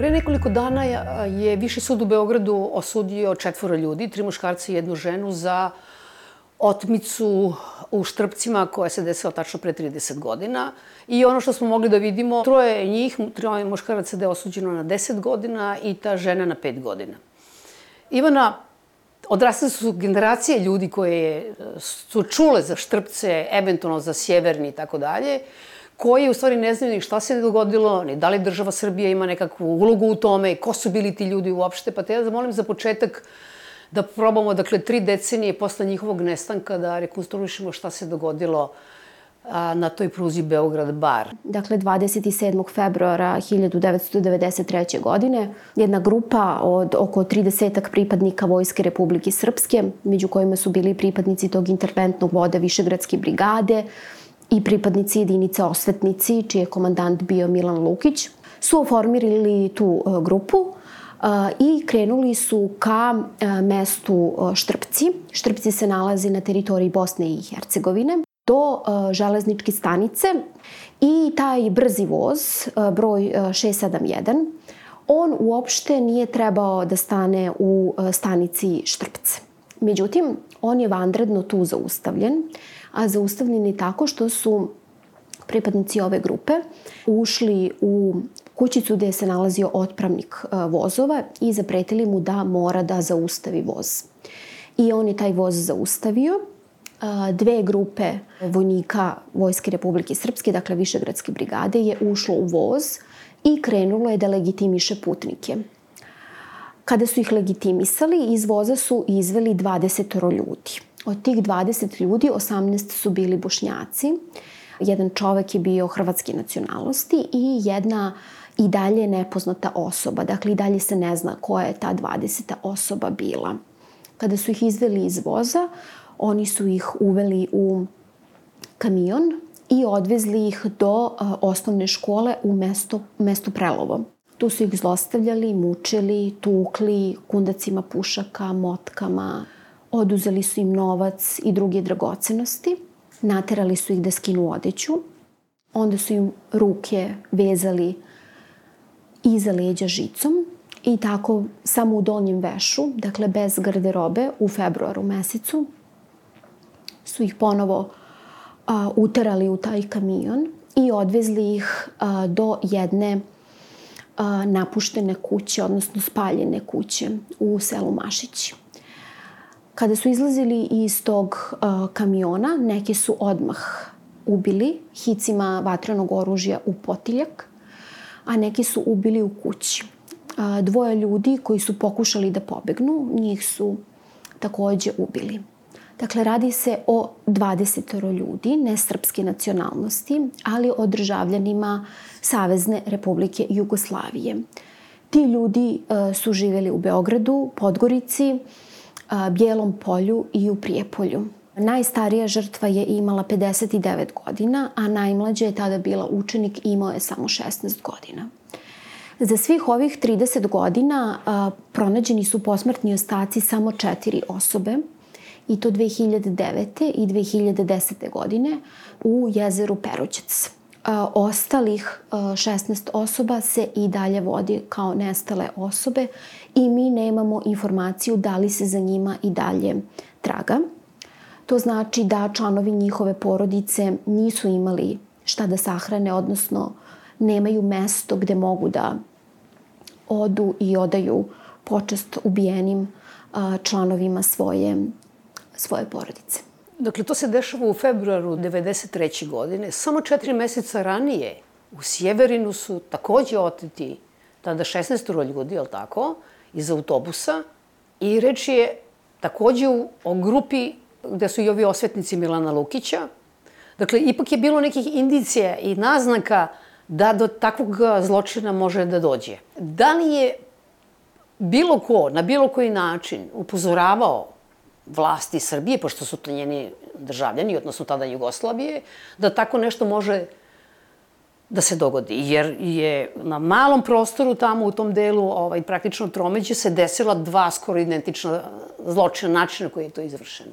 Pre nekoliko dana je Viši sud u Beogradu osudio četvora ljudi, tri muškarca i jednu ženu za otmicu u Štrpcima koja se desila tačno pre 30 godina. I ono što smo mogli da vidimo, troje njih, troje muškaraca da je osuđeno na 10 godina i ta žena na 5 godina. Ivana, odrasle su generacije ljudi koje su čule za Štrpce, eventualno za Sjeverni i tako dalje, koji u stvari ne znaju ni šta se dogodilo, ni da li država Srbija ima nekakvu ulogu u tome, ko su bili ti ljudi uopšte. Pa te ja da molim za početak da probamo, dakle, tri decenije posle njihovog nestanka da rekonstruišemo šta se dogodilo a, na toj pruzi Beograd-Bar. Dakle, 27. februara 1993. godine jedna grupa od oko 30 pripadnika Vojske Republike Srpske, među kojima su bili pripadnici tog interventnog voda Višegradske brigade, i pripadnici jedinice Osvetnici, čiji je komandant bio Milan Lukić, su oformirili tu e, grupu i krenuli su ka e, mestu Štrpci. Štrpci se nalazi na teritoriji Bosne i Hercegovine do železničke stanice i taj brzi voz, broj 671, on uopšte nije trebao da stane u stanici Štrpce. Međutim, on je vanredno tu zaustavljen a zaustavljeni tako što su pripadnici ove grupe ušli u kućicu gde se nalazio otpravnik e, vozova i zapretili mu da mora da zaustavi voz. I on je taj voz zaustavio. E, dve grupe vojnika Vojske Republike Srpske, dakle Višegradske brigade, je ušlo u voz i krenulo je da legitimiše putnike. Kada su ih legitimisali, iz voza su izveli 20 ljudi. Od tih 20 ljudi, 18 su bili bošnjaci, jedan čovek je bio hrvatske nacionalnosti i jedna i dalje nepoznata osoba. Dakle, i dalje se ne zna koja je ta 20. osoba bila. Kada su ih izveli iz voza, oni su ih uveli u kamion i odvezli ih do osnovne škole u mesto, mesto Prelovo. Tu su ih zlostavljali, mučili, tukli kundacima pušaka, motkama, Oduzeli su im novac i druge dragocenosti, naterali su ih da skinu odeću, onda su im ruke vezali iza leđa žicom i tako samo u donjem vešu, dakle bez garderobe, u februaru mesecu, su ih ponovo a, uterali u taj kamion i odvezli ih a, do jedne a, napuštene kuće, odnosno spaljene kuće u selu Mašići. Kada su izlazili iz tog uh, kamiona, neki su odmah ubili hicima vatrenog oružja u potiljak, a neki su ubili u kući. Dvoje ljudi koji su pokušali da pobegnu, njih su takođe ubili. Dakle, radi se o 20 ljudi, ne srpske nacionalnosti, ali o državljanima Savezne republike Jugoslavije. Ti ljudi uh, su živeli u Beogradu, Podgorici, Bijelom polju i u Prijepolju. Najstarija žrtva je imala 59 godina, a najmlađa je tada bila učenik i imao je samo 16 godina. Za svih ovih 30 godina a, pronađeni su posmrtni ostaci samo četiri osobe, i to 2009. i 2010. godine u jezeru Perućec ostalih 16 osoba se i dalje vodi kao nestale osobe i mi nemamo informaciju da li se za njima i dalje traga. To znači da članovi njihove porodice nisu imali šta da sahrane, odnosno nemaju mesto gde mogu da odu i odaju počest ubijenim članovima svoje, svoje porodice. Dakle, to se dešava u februaru 93. godine. Samo četiri meseca ranije u Sjeverinu su takođe oteti tada 16 ljudi, je li tako, iz autobusa. I reč je takođe o grupi gde su i ovi osvetnici Milana Lukića. Dakle, ipak je bilo nekih indicija i naznaka da do takvog zločina može da dođe. Da li je bilo ko, na bilo koji način, upozoravao vlasti Srbije, pošto su to njeni državljani, odnosno tada Jugoslavije, da tako nešto može da se dogodi. Jer je na malom prostoru tamo u tom delu, ovaj, praktično tromeđe, se desila dva skoro identična zločina, načina koji je to izvršeno.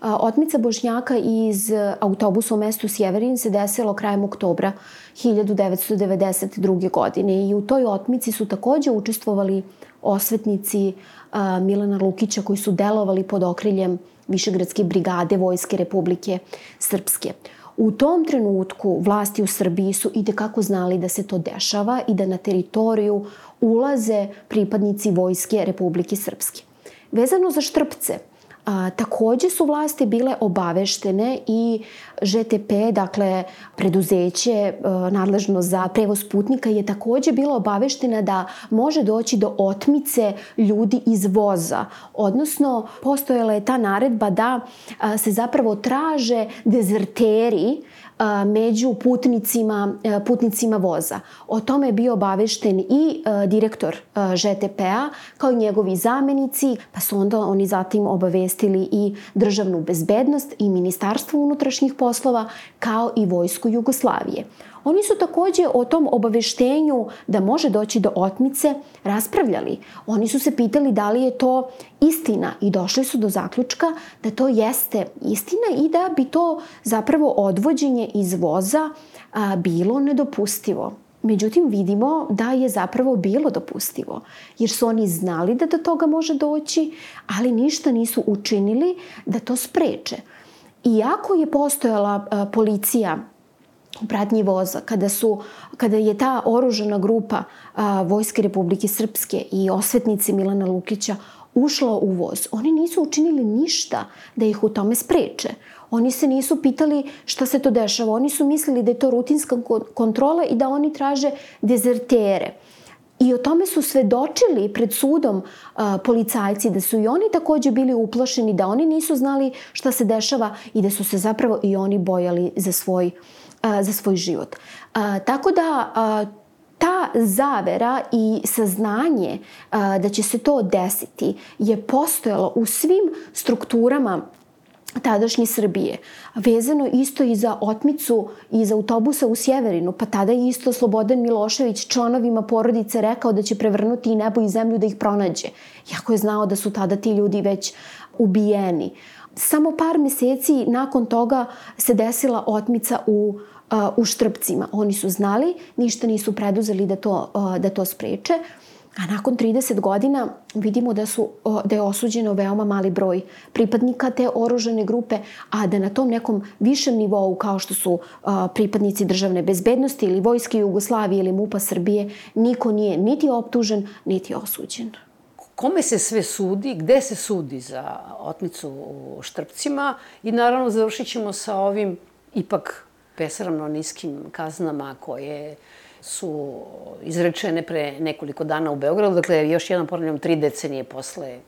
Otmica Bošnjaka iz autobusa u mestu Sjeverin se desilo krajem oktobra 1992. godine i u toj otmici su takođe učestvovali osvetnici Milana Lukića koji su delovali pod okriljem Višegradske brigade Vojske Republike Srpske. U tom trenutku vlasti u Srbiji su i tekako znali da se to dešava i da na teritoriju ulaze pripadnici Vojske Republike Srpske. Vezano za Štrpce, A, takođe su vlasti bile obaveštene i ŽTP, dakle preduzeće a, e, nadležno za prevoz putnika je takođe bila obaveštena da može doći do otmice ljudi iz voza. Odnosno, postojala je ta naredba da a, se zapravo traže dezerteri među putnicima, putnicima voza. O tome je bio obavešten i direktor ŽTP-a kao i njegovi zamenici, pa su onda oni zatim obavestili i državnu bezbednost i ministarstvo unutrašnjih poslova kao i vojsku Jugoslavije. Oni su takođe o tom obaveštenju da može doći do otmice raspravljali. Oni su se pitali da li je to istina i došli su do zaključka da to jeste istina i da bi to zapravo odvođenje iz voza a, bilo nedopustivo. Međutim, vidimo da je zapravo bilo dopustivo, jer su oni znali da do toga može doći, ali ništa nisu učinili da to spreče. Iako je postojala a, policija pratnji voza, kada, su, kada je ta oružana grupa a, Vojske Republike Srpske i osvetnici Milana Lukića ušla u voz, oni nisu učinili ništa da ih u tome spreče. Oni se nisu pitali šta se to dešava. Oni su mislili da je to rutinska kontrola i da oni traže dezertere. I o tome su svedočili pred sudom a, policajci, da su i oni takođe bili uplašeni, da oni nisu znali šta se dešava i da su se zapravo i oni bojali za svoj a, za svoj život. A, tako da ta zavera i saznanje da će se to desiti je postojalo u svim strukturama tadašnje Srbije. Vezano isto i za otmicu iz autobusa u Sjeverinu, pa tada je isto Slobodan Milošević članovima porodice rekao da će prevrnuti i nebo i zemlju da ih pronađe. Jako je znao da su tada ti ljudi već ubijeni. Samo par meseci nakon toga se desila otmica u u Štrpcima. Oni su znali, ništa nisu preduzeli da to, da to spreče. A nakon 30 godina vidimo da, su, da je osuđeno veoma mali broj pripadnika te oružane grupe, a da na tom nekom višem nivou kao što su pripadnici državne bezbednosti ili vojske Jugoslavije ili MUPA Srbije, niko nije niti optužen, niti osuđen. Kome se sve sudi, gde se sudi za otmicu u Štrpcima i naravno završit ćemo sa ovim ipak besramno niskim kaznama koje su izrečene pre nekoliko dana u Beogradu. Dakle, još jedan ponavljam, tri decenije posle,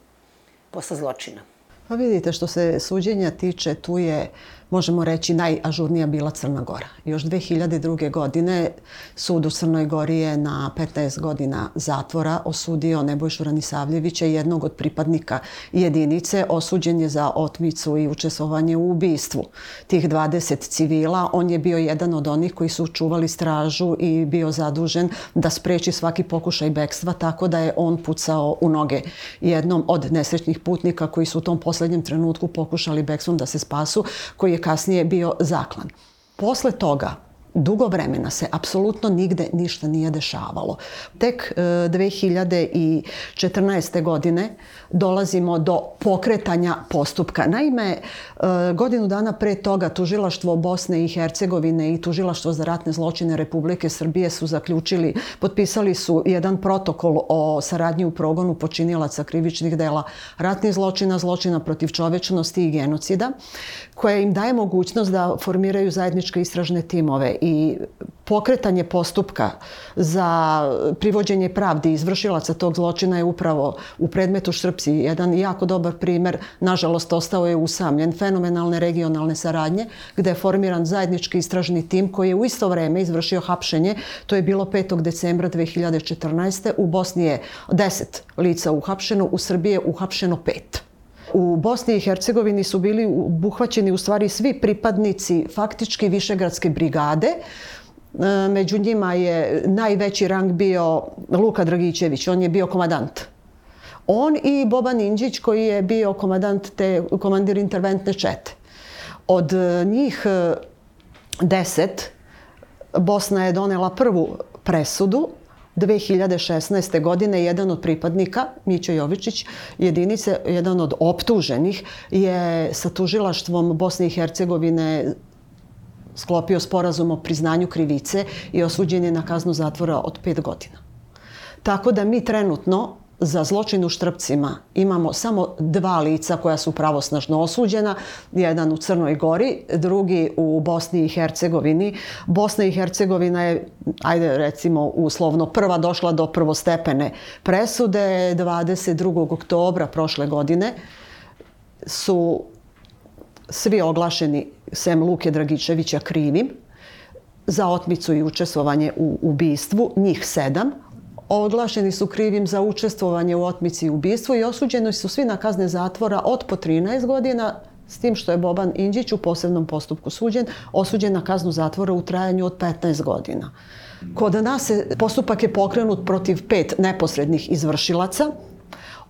posle zločina. Pa vidite, što se suđenja tiče, tu je možemo reći, najažurnija bila Crna Gora. Još 2002. godine sud u Crnoj Gori je na 15 godina zatvora osudio Nebojšu Ranisavljevića, jednog od pripadnika jedinice. Osuđen je za otmicu i učestvovanje u ubistvu tih 20 civila. On je bio jedan od onih koji su čuvali stražu i bio zadužen da spreči svaki pokušaj bekstva, tako da je on pucao u noge jednom od nesrećnih putnika koji su u tom poslednjem trenutku pokušali bekstvom da se spasu, koji je kasnije bio zaklan. Posle toga dugo vremena se apsolutno nigde ništa nije dešavalo. Tek 2014. E, godine dolazimo do pokretanja postupka. Naime, e, godinu dana pre toga tužilaštvo Bosne i Hercegovine i tužilaštvo za ratne zločine Republike Srbije su zaključili, potpisali su jedan protokol o saradnji u progonu počinilaca krivičnih dela ratnih zločina, zločina protiv čovečnosti i genocida, koja im daje mogućnost da formiraju zajedničke istražne timove i pokretanje postupka za privođenje pravdi izvršilaca tog zločina je upravo u predmetu Štrpsi. Jedan jako dobar primer, nažalost, ostao je usamljen fenomenalne regionalne saradnje gde je formiran zajednički istražni tim koji je u isto vreme izvršio hapšenje. To je bilo 5. decembra 2014. U Bosni je 10 lica uhapšeno, u Srbiji je uhapšeno 5. U Bosni i Hercegovini su bili obuhvaćeni u stvari svi pripadnici faktički Višegradske brigade. E, među njima je najveći rang bio Luka Dragićević, on je bio komadant. On i Boban Inđić koji je bio komadant te, komandir interventne čete. Od njih e, deset Bosna je donela prvu presudu 2016. godine jedan od pripadnika, Mićo Jovičić, jedinice, jedan od optuženih, je sa tužilaštvom Bosne i Hercegovine sklopio sporazum o priznanju krivice i osuđen je na kaznu zatvora od pet godina. Tako da mi trenutno za zločin u Štrpcima imamo samo dva lica koja su pravosnažno osuđena, jedan u Crnoj Gori, drugi u Bosni i Hercegovini. Bosna i Hercegovina je, ajde recimo, uslovno prva došla do prvostepene presude 22. oktobra prošle godine su svi oglašeni sem Luke Dragičevića krivim za otmicu i učestvovanje u ubistvu, njih sedam, oglašeni su krivim za učestvovanje u otmici i ubistvu i osuđeni su svi na kazne zatvora od po 13 godina s tim što je Boban Inđić u posebnom postupku suđen, osuđen na kaznu zatvora u trajanju od 15 godina. Kod nas je, postupak je pokrenut protiv pet neposrednih izvršilaca,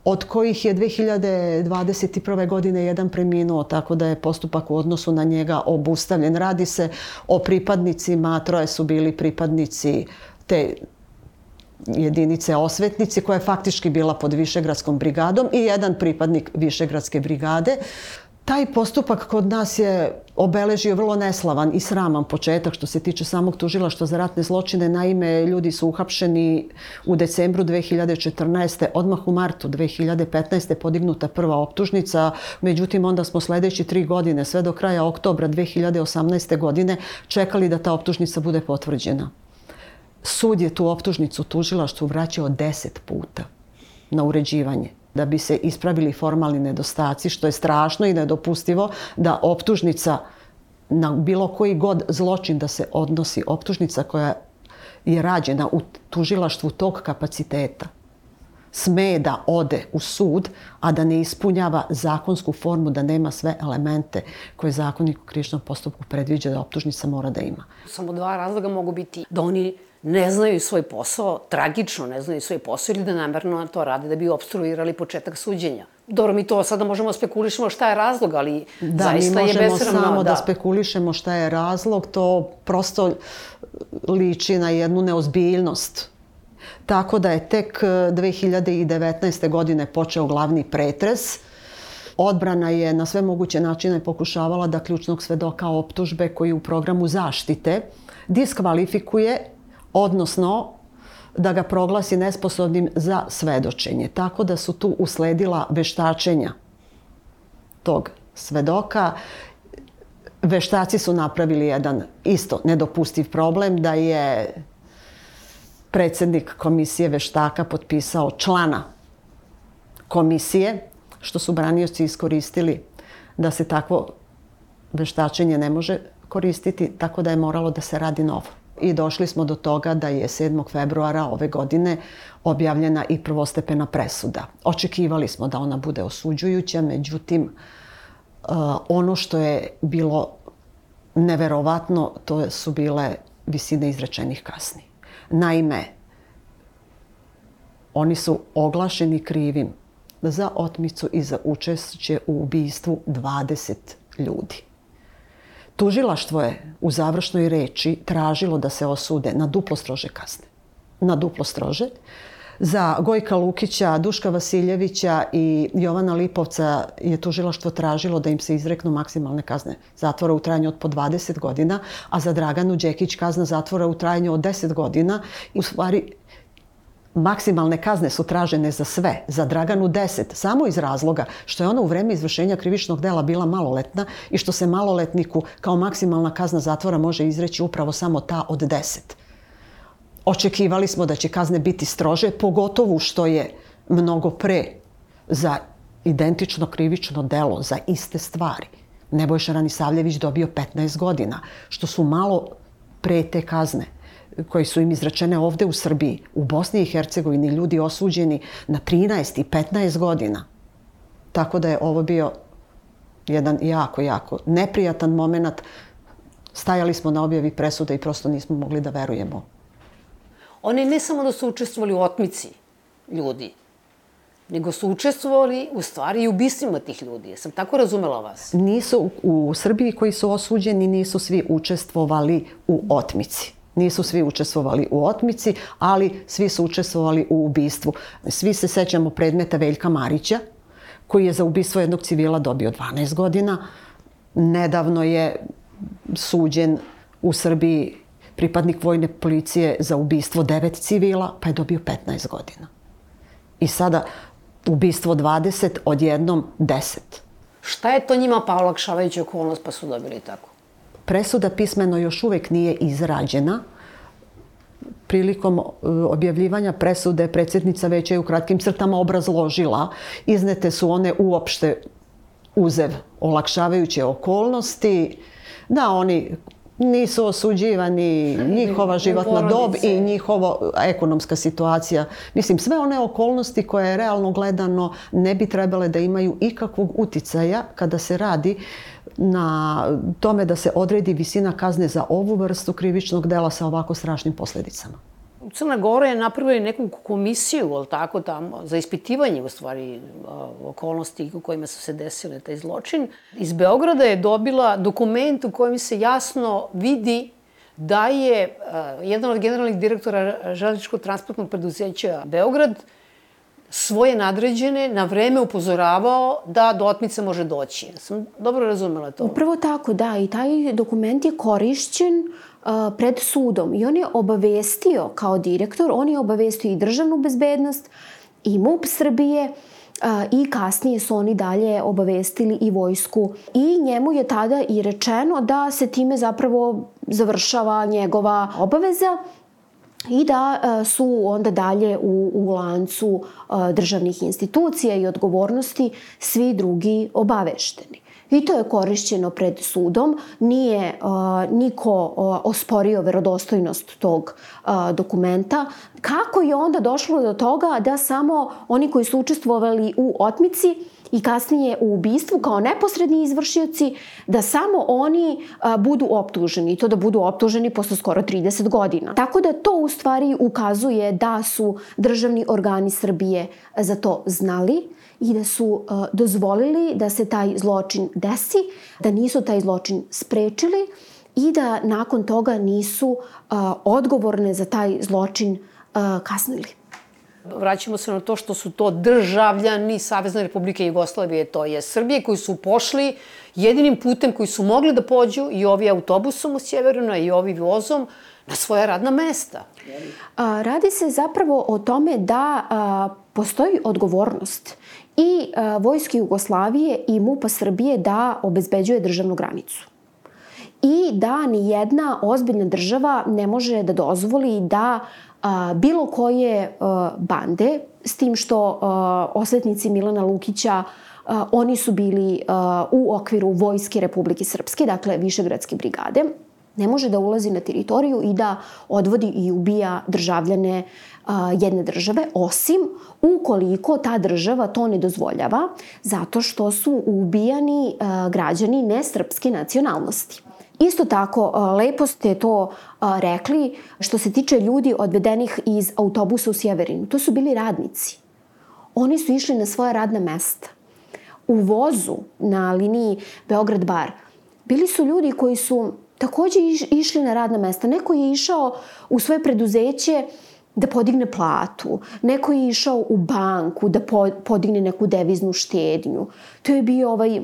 od kojih je 2021. godine jedan preminuo, tako da je postupak u odnosu na njega obustavljen. Radi se o pripadnicima, troje su bili pripadnici te jedinice osvetnici koja je faktički bila pod Višegradskom brigadom i jedan pripadnik Višegradske brigade. Taj postupak kod nas je obeležio vrlo neslavan i sraman početak što se tiče samog tužilaštva za ratne zločine. Naime, ljudi su uhapšeni u decembru 2014. Odmah u martu 2015. podignuta prva optužnica. Međutim, onda smo sledeći tri godine, sve do kraja oktobra 2018. godine, čekali da ta optužnica bude potvrđena. Sud je tu optužnicu tužilaštvu vraćao deset puta na uređivanje da bi se ispravili formalni nedostaci, što je strašno i nedopustivo da optužnica na bilo koji god zločin da se odnosi optužnica koja je rađena u tužilaštvu tog kapaciteta sme da ode u sud, a da ne ispunjava zakonsku formu, da nema sve elemente koje zakonnik u krivičnom postupku predviđa da optužnica mora da ima. Samo dva razloga mogu biti da oni ne znaju svoj posao, tragično ne znaju svoj posao ili da namerno to rade da bi obstruirali početak suđenja. Dobro, mi to sada možemo spekulišemo šta je razlog, ali da, zaista je besramno. Da, mi možemo samo da. da spekulišemo šta je razlog, to prosto liči na jednu neozbiljnost. Tako da je tek 2019. E, godine počeo glavni pretres. Odbrana je na sve moguće načine pokušavala da ključnog svedoka optužbe koji u programu zaštite diskvalifikuje odnosno da ga proglasi nesposobnim za svedočenje. Tako da su tu usledila veštačenja tog svedoka. Veštaci su napravili jedan isto nedopustiv problem da je predsednik komisije veštaka potpisao člana komisije, što su branioci iskoristili da se takvo veštačenje ne može koristiti, tako da je moralo da se radi novo i došli smo do toga da je 7. februara ove godine objavljena i prvostepena presuda. Očekivali smo da ona bude osuđujuća, međutim, uh, ono što je bilo neverovatno, to su bile visine izrečenih kazni. Naime, oni su oglašeni krivim za otmicu i za učešće u ubistvu 20 ljudi. Tužilaštvo je u završnoj reči tražilo da se osude na duplo strože kazne. Na duplo strože. Za Gojka Lukića, Duška Vasiljevića i Jovana Lipovca je tužilaštvo tražilo da im se izreknu maksimalne kazne zatvora u trajanju od po 20 godina, a za Draganu Đekić kazna zatvora u trajanju od 10 godina. U stvari, maksimalne kazne su tražene za sve, za Draganu 10, samo iz razloga što je ona u vreme izvršenja krivičnog dela bila maloletna i što se maloletniku kao maksimalna kazna zatvora može izreći upravo samo ta od 10. Očekivali smo da će kazne biti strože, pogotovo što je mnogo pre za identično krivično delo, za iste stvari. Nebojša Ranisavljević dobio 15 godina, što su malo pre te kazne koji su im izračene ovde u Srbiji, u Bosni i Hercegovini, ljudi osuđeni na 13 i 15 godina. Tako da je ovo bio jedan jako, jako neprijatan moment. Stajali smo na objavi presude i prosto nismo mogli da verujemo. Oni ne samo da su učestvovali u otmici ljudi, nego su učestvovali u stvari i u ubistvima tih ljudi. Sam tako razumela vas? Nisu u Srbiji koji su osuđeni, nisu svi učestvovali u otmici. Nisu svi učestvovali u otmici, ali svi su učestvovali u ubistvu. Svi se sećamo predmeta Veljka Marića, koji je za ubistvo jednog civila dobio 12 godina. Nedavno je suđen u Srbiji pripadnik vojne policije za ubistvo devet civila, pa je dobio 15 godina. I sada ubistvo 20, odjednom 10. Šta je to njima pa olakšavajuća okolnost pa su dobili tako? Presuda pismeno još uvek nije izrađena. Prilikom e, objavljivanja presude predsjednica veća je u kratkim crtama obrazložila. Iznete su one uopšte uzev olakšavajuće okolnosti, da oni nisu osuđivani njihova životna dob i njihova ekonomska situacija. Mislim, sve one okolnosti koje je realno gledano ne bi trebale da imaju ikakvog uticaja kada se radi na tome da se odredi visina kazne za ovu vrstu krivičnog dela sa ovako strašnim posledicama. Crna Gora je napravila neku komisiju, ali tako, tamo, za ispitivanje, u stvari, okolnosti u kojima su se desile taj zločin. Iz Beograda je dobila dokument u kojem se jasno vidi da je jedan od generalnih direktora železničkog transportnog preduzeća Beograd svoje nadređene na vreme upozoravao da do otmice može doći. Sam dobro razumela to. Upravo tako, da. I taj dokument je korišćen pred sudom i on je obavestio kao direktor, on je obavestio i državnu bezbednost i MUP Srbije i kasnije su oni dalje obavestili i vojsku. I njemu je tada i rečeno da se time zapravo završava njegova obaveza i da su onda dalje u, u lancu državnih institucija i odgovornosti svi drugi obavešteni. I to je korišćeno pred sudom. Nije uh, niko uh, osporio verodostojnost tog uh, dokumenta. Kako je onda došlo do toga da samo oni koji su učestvovali u otmici i kasnije u ubistvu kao neposredni izvršioci, da samo oni a, budu optuženi i to da budu optuženi posle skoro 30 godina. Tako da to u stvari ukazuje da su državni organi Srbije za to znali, i da su uh, dozvolili da se taj zločin desi, da nisu taj zločin sprečili i da nakon toga nisu uh, odgovorne za taj zločin uh, kasnili. Vraćamo se na to što su to državljani Savezne Republike Jugoslavije, to je Srbije, koji su pošli jedinim putem koji su mogli da pođu i ovi autobusom u Sjeverinu i ovi vozom na svoja radna mesta. A, radi se zapravo o tome da a, postoji odgovornost i a, Vojske Jugoslavije i MUPA Srbije da obezbeđuje državnu granicu. I da ni jedna ozbiljna država ne može da dozvoli da a, bilo koje a, bande, s tim što a, osvetnici Milana Lukića a, oni su bili a, u okviru Vojske Republike Srpske, dakle Višegradske brigade, ne može da ulazi na teritoriju i da odvodi i ubija državljane jedne države, osim ukoliko ta država to ne dozvoljava, zato što su ubijani građani nesrpske nacionalnosti. Isto tako, lepo ste to rekli što se tiče ljudi odvedenih iz autobusa u Sjeverinu. To su bili radnici. Oni su išli na svoje radne mesta. U vozu na liniji Beograd-Bar bili su ljudi koji su takođe išli na radna mesta. Neko je išao u svoje preduzeće da podigne platu, neko je išao u banku da podigne neku deviznu štednju. To je bio ovaj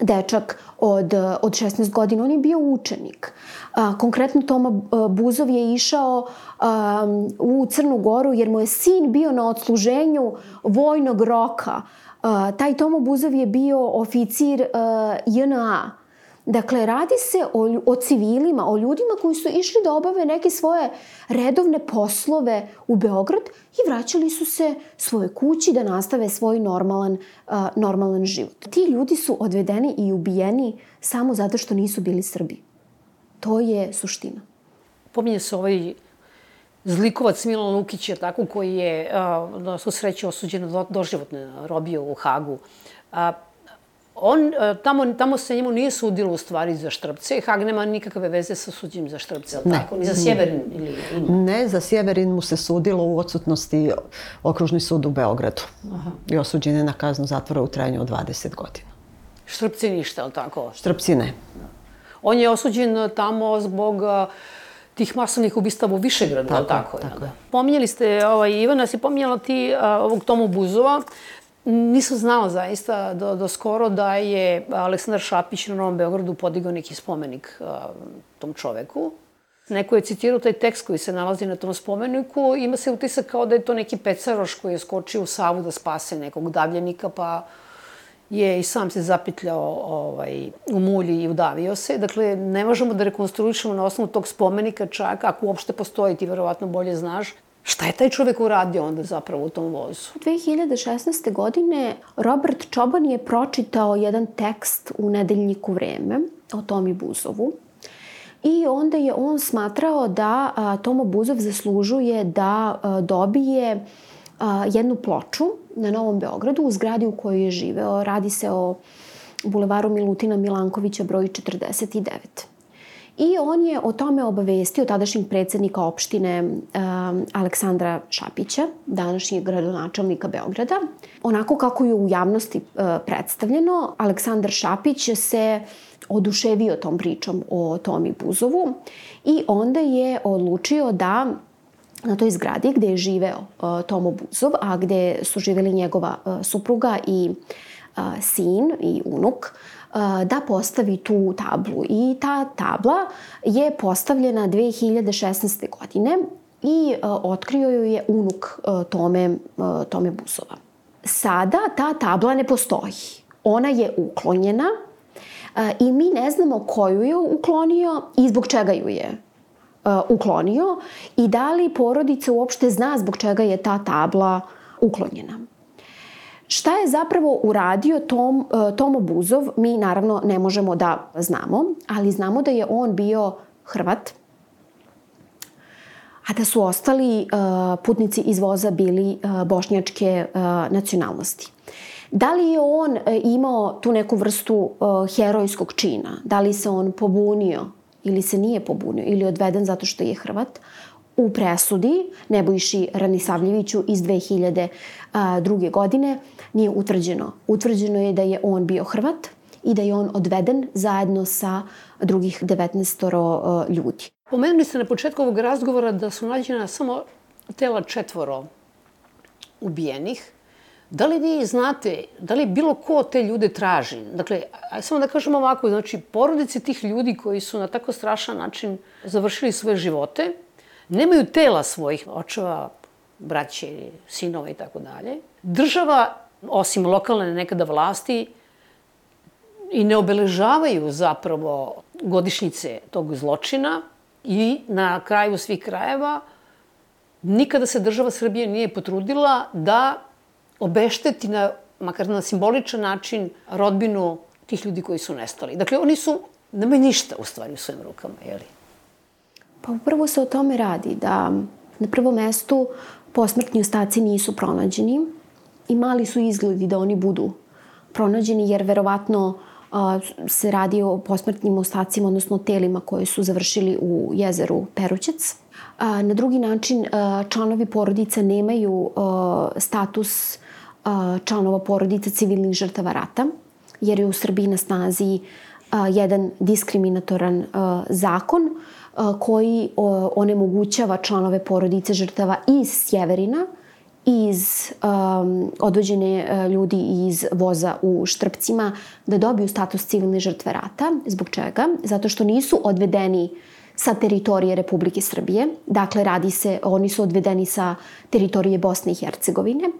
dečak od, od 16 godina, on je bio učenik. A, konkretno Toma Buzov je išao a, u Crnu Goru jer mu je sin bio na odsluženju vojnog roka. A, taj Tomo Buzov je bio oficir a, JNA Dakle, radi se o, o civilima, o ljudima koji su išli da obave neke svoje redovne poslove u Beograd i vraćali su se svoje kući da nastave svoj normalan, uh, normalan život. Ti ljudi su odvedeni i ubijeni samo zato što nisu bili Srbi. To je suština. Pominje se ovaj zlikovac Milan Lukić je tako koji je na su sreće osuđen do, doživotne robio u Hagu. A, on, tamo, tamo se njemu nije sudilo u stvari za Štrpce. Hag nema nikakve veze sa suđenjem za Štrpce, ali tako? Ni za Sjeverin ili ima? Ne, za Sjeverin mu se sudilo u odsutnosti okružni sud u Beogradu. Aha. I osuđen je na kaznu zatvora u trajanju od 20 godina. Štrpci ništa, ali tako? Štrpci ne. On je osuđen tamo zbog tih masovnih ubistava u Višegradu, tako, tako, tako da. Pominjali ste, ovaj, Ivana, si pominjala ti a, ovog Tomu Buzova. Nisam znala zaista do, do skoro da je Aleksandar Šapić na Novom Beogradu podigao neki spomenik a, tom čoveku. Neko je citirao taj tekst koji se nalazi na tom spomeniku. Ima se utisak kao da je to neki pecaroš koji je skočio u Savu da spase nekog davljenika, pa je i sam se zapitljao ovaj, u mulji i udavio se. Dakle, ne možemo da rekonstruišemo na osnovu tog spomenika čak, ako uopšte postoji, ti verovatno bolje znaš, Šta je taj čovek uradio onda zapravo u tom vozu? 2016. godine Robert Čoban je pročitao jedan tekst u nedeljniku Vreme o Tomi Buzovu. I onda je on smatrao da a, Tomo Buzov zaslužuje da a, dobije a, jednu ploču na Novom Beogradu u zgradi u kojoj je živeo. Radi se o bulevaru Milutina Milankovića broj 49. I on je o tome obavestio tadašnjeg predsednika opštine um, Aleksandra Šapića, današnjeg gradonačelnika Beograda. Onako kako je u javnosti uh, predstavljeno, Aleksandar Šapić se oduševio tom pričom o Tomi Buzovu i onda je odlučio da na toj zgradi gde je živeo uh, Tomo Buzov, a gde su živeli njegova uh, supruga i uh, sin i unuk, uh, da postavi tu tablu. I ta tabla je postavljena 2016. godine i otkrio ju je unuk Tome, Tome Buzova. Sada ta tabla ne postoji. Ona je uklonjena i mi ne znamo koju je uklonio i zbog čega ju je uklonio i da li porodica uopšte zna zbog čega je ta tabla uklonjena. Šta je zapravo uradio Tom, uh, Tomo Buzov, mi naravno ne možemo da znamo, ali znamo da je on bio Hrvat, a da su ostali uh, putnici iz voza bili bošnjačke nacionalnosti. Da li je on imao tu neku vrstu herojskog čina? Da li se on pobunio ili se nije pobunio ili odveden zato što je Hrvat, u presudi Nebojši Ranisavljeviću iz 2002. godine nije utvrđeno. Utvrđeno je da je on bio Hrvat i da je on odveden zajedno sa drugih 19 ljudi. Pomenuli ste na početku ovog razgovora da su nađena samo tela četvoro ubijenih. Da li vi znate, da li bilo ko te ljude traži? Dakle, samo da kažem ovako, znači, porodice tih ljudi koji su na tako strašan način završili svoje živote, nemaju tela svojih očeva, braće, sinova i tako dalje. Država, osim lokalne nekada vlasti, i ne obeležavaju zapravo godišnjice tog zločina i na kraju svih krajeva nikada se država Srbije nije potrudila da obešteti na, makar na simboličan način, rodbinu tih ljudi koji su nestali. Dakle, oni su, nemaju ništa u stvari u svojim rukama, jeli? Pa upravo se o tome radi, da na prvom mestu posmrtni ostaci nisu pronađeni i mali su izgledi da oni budu pronađeni, jer verovatno se radi o posmrtnim ostacima, odnosno telima koje su završili u jezeru Perućec. A, na drugi način, članovi porodica nemaju status članova porodice civilnih žrtava rata, jer je u Srbiji na snazi jedan diskriminatoran zakon koji onemogućava članove porodice žrtava iz Sjeverina, iz um, odvođene ljudi iz voza u Štrpcima da dobiju status civilne žrtve rata. Zbog čega? Zato što nisu odvedeni sa teritorije Republike Srbije. Dakle, radi se, oni su odvedeni sa teritorije Bosne i Hercegovine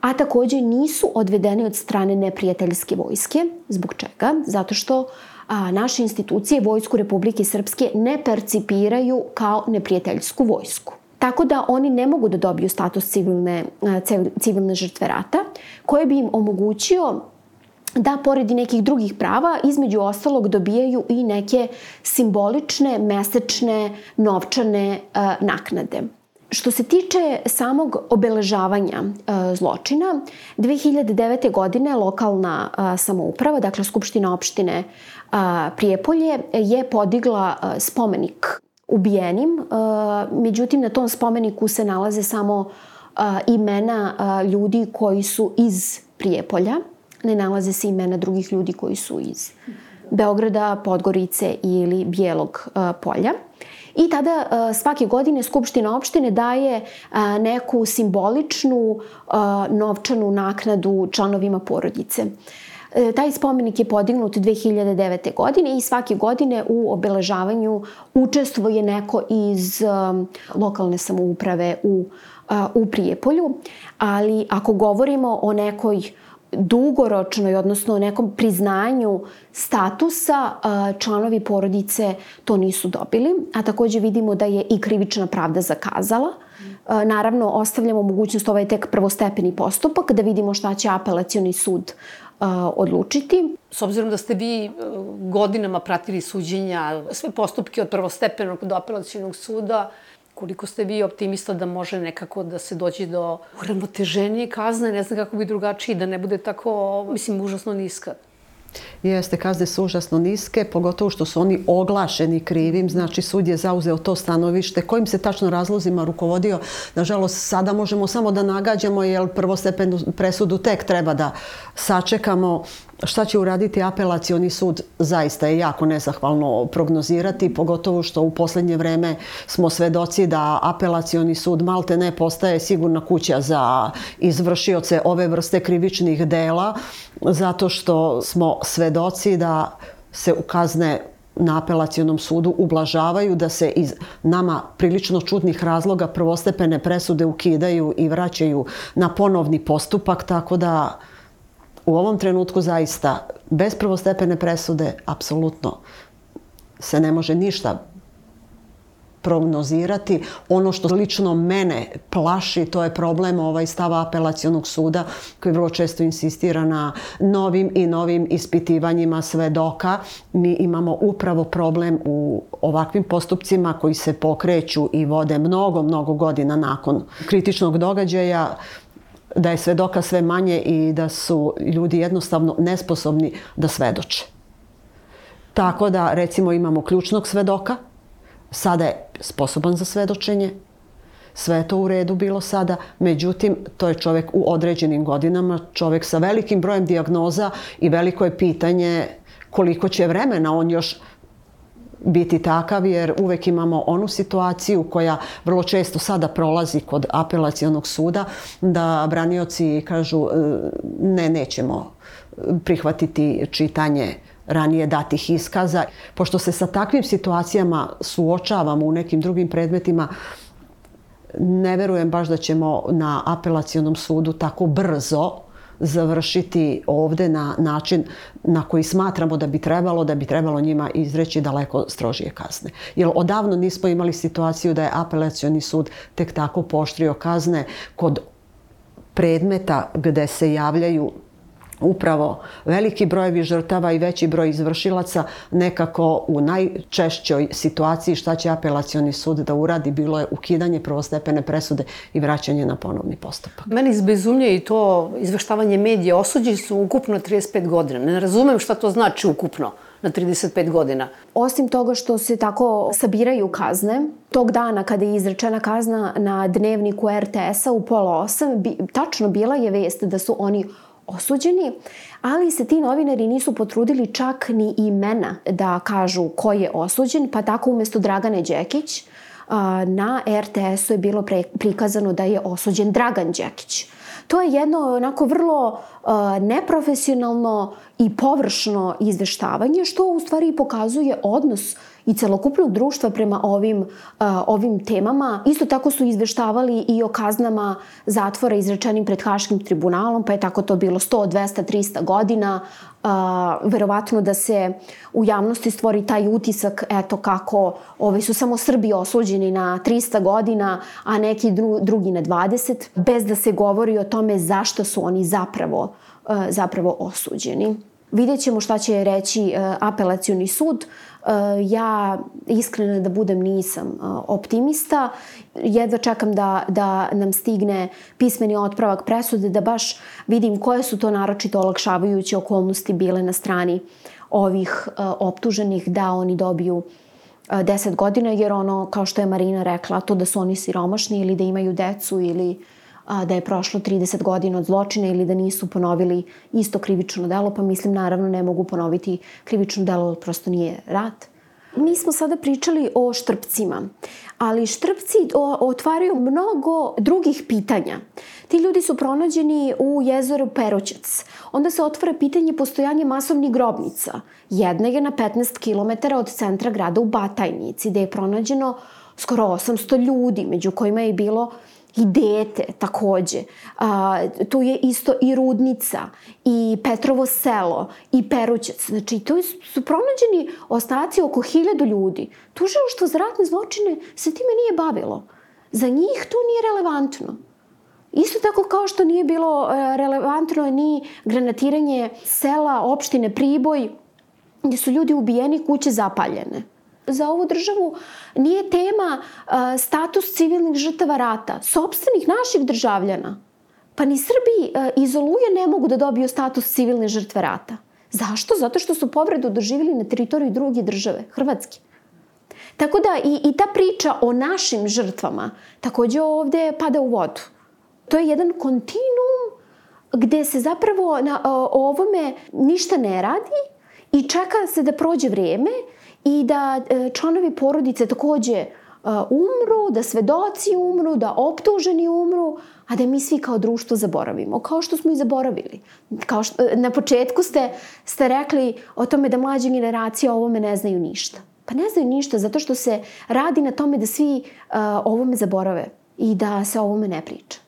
a takođe nisu odvedeni od strane neprijateljske vojske. Zbog čega? Zato što a, naše institucije Vojsku Republike Srpske ne percipiraju kao neprijateljsku vojsku. Tako da oni ne mogu da dobiju status civilne, civilne žrtve rata, koje bi im omogućio da pored nekih drugih prava, između ostalog dobijaju i neke simbolične, mesečne, novčane uh, naknade. Što se tiče samog obeležavanja e, zločina, 2009. godine lokalna e, samouprava, dakle Skupština opštine e, Prijepolje, je podigla e, spomenik ubijenim. E, međutim, na tom spomeniku se nalaze samo e, imena e, ljudi koji su iz Prijepolja. Ne nalaze se imena drugih ljudi koji su iz Beograda, Podgorice ili Bijelog polja. I tada svake godine Skupština opštine daje neku simboličnu novčanu naknadu članovima porodice. Taj spomenik je podignut 2009. godine i svake godine u obeležavanju učestvuje neko iz lokalne samouprave u, u Prijepolju. Ali ako govorimo o nekoj uh, dugoročnoj, odnosno nekom priznanju statusa, članovi porodice to nisu dobili. A takođe vidimo da je i krivična pravda zakazala. Naravno, ostavljamo mogućnost, ovaj tek prvostepeni postupak, da vidimo šta će apelacioni sud odlučiti. S obzirom da ste vi godinama pratili suđenja, sve postupke od prvostepenog do apelacijonog suda, koliko ste vi optimista da može nekako da se dođe do uravnoteženije kazne, ne znam kako bi drugačiji, da ne bude tako, mislim, užasno niska. Jeste, kazne su užasno niske, pogotovo što su oni oglašeni krivim, znači sud je zauzeo to stanovište. Kojim se tačno razlozima rukovodio, nažalost, sada možemo samo da nagađamo, jer prvostepenu presudu tek treba da sačekamo. Šta će uraditi apelacioni sud zaista je jako nezahvalno prognozirati, pogotovo što u poslednje vreme smo svedoci da apelacioni sud malte ne postaje sigurna kuća za izvršioce ove vrste krivičnih dela, zato što smo svedoci da se u kazne na apelacijonom sudu ublažavaju, da se iz nama prilično čudnih razloga prvostepene presude ukidaju i vraćaju na ponovni postupak, tako da u ovom trenutku zaista bez prvostepene presude apsolutno se ne može ništa prognozirati. Ono što lično mene plaši, to je problem ovaj stava apelacijonog suda koji vrlo često insistira na novim i novim ispitivanjima svedoka. Mi imamo upravo problem u ovakvim postupcima koji se pokreću i vode mnogo, mnogo godina nakon kritičnog događaja da je svedoka sve manje i da su ljudi jednostavno nesposobni da svedoče. Tako da, recimo, imamo ključnog svedoka, sada je sposoban za svedočenje, sve je to u redu bilo sada, međutim, to je čovek u određenim godinama, čovek sa velikim brojem dijagnoza i veliko je pitanje koliko će vremena on još biti takav jer uvek imamo onu situaciju koja vrlo često sada prolazi kod apelacijonog suda da branioci kažu e, ne, nećemo prihvatiti čitanje ranije datih iskaza. Pošto se sa takvim situacijama suočavamo u nekim drugim predmetima, ne verujem baš da ćemo na apelacijonom sudu tako brzo završiti ovde na način na koji smatramo da bi trebalo, da bi trebalo njima izreći daleko strožije kazne. Jer odavno nismo imali situaciju da je apelacioni sud tek tako poštrio kazne kod predmeta gde se javljaju upravo veliki brojevi žrtava i veći broj izvršilaca nekako u najčešćoj situaciji šta će apelacioni sud da uradi bilo je ukidanje prvostepene presude i vraćanje na ponovni postupak. Meni izbezumlje i to izveštavanje medija. Osuđeni su ukupno 35 godina. Ne razumem šta to znači ukupno na 35 godina. Osim toga što se tako sabiraju kazne, tog dana kada je izrečena kazna na dnevniku RTS-a u pola osam, bi, tačno bila je vest da su oni osuđeni, ali se ti novinari nisu potrudili čak ni imena da kažu ko je osuđen, pa tako umesto Dragane Đekić na RTS-u je bilo prikazano da je osuđen Dragan Đekić. To je jedno onako vrlo neprofesionalno i površno izveštavanje, što u stvari pokazuje odnos i celokupnog društva prema ovim, ovim temama. Isto tako su izveštavali i o kaznama zatvora izrečenim pred Haškim tribunalom, pa je tako to bilo 100, 200, 300 godina. Verovatno da se u javnosti stvori taj utisak, eto kako ovi su samo Srbi osuđeni na 300 godina, a neki dru, drugi na 20, bez da se govori o tome zašto su oni zapravo, zapravo osuđeni. Vidjet ćemo šta će reći apelacioni sud. Uh, ja iskreno da budem nisam uh, optimista. Jedva čekam da, da nam stigne pismeni otpravak presude, da baš vidim koje su to naročito olakšavajuće okolnosti bile na strani ovih optuženih da oni dobiju 10 godina, jer ono, kao što je Marina rekla, to da su oni siromašni ili da imaju decu ili a, da je prošlo 30 godina od zločina ili da nisu ponovili isto krivično delo, pa mislim naravno ne mogu ponoviti krivično delo, prosto nije rat. Mi smo sada pričali o štrpcima, ali štrpci otvaraju mnogo drugih pitanja. Ti ljudi su pronađeni u jezeru Peroćac. Onda se otvara pitanje postojanja masovnih grobnica. Jedna je na 15 km od centra grada u Batajnici, gde je pronađeno skoro 800 ljudi, među kojima je bilo i dete takođe. A, tu je isto i Rudnica, i Petrovo selo, i Perućac. Znači, tu su pronađeni ostaci oko hiljadu ljudi. Tužilaštvo za ratne zločine se time nije bavilo. Za njih to nije relevantno. Isto tako kao što nije bilo e, relevantno ni granatiranje sela, opštine Priboj, gde su ljudi ubijeni, kuće zapaljene za ovu državu nije tema uh, status civilnih žrtava rata, sobstvenih naših državljana. Pa ni Srbi uh, iz Oluje ne mogu da dobiju status civilne žrtve rata. Zašto? Zato što su povredu doživjeli na teritoriji druge države, Hrvatske. Tako da i, i ta priča o našim žrtvama takođe ovde pada u vodu. To je jedan kontinuum gde se zapravo na o ovome ništa ne radi i čeka se da prođe vreme i da e, članovi porodice takođe e, umru, da svedoci umru, da optuženi umru, a da mi svi kao društvo zaboravimo, kao što smo i zaboravili. Kao što, e, na početku ste, ste rekli o tome da mlađe generacije o ovome ne znaju ništa. Pa ne znaju ništa zato što se radi na tome da svi uh, ovome zaborave i da se ovome ne priča.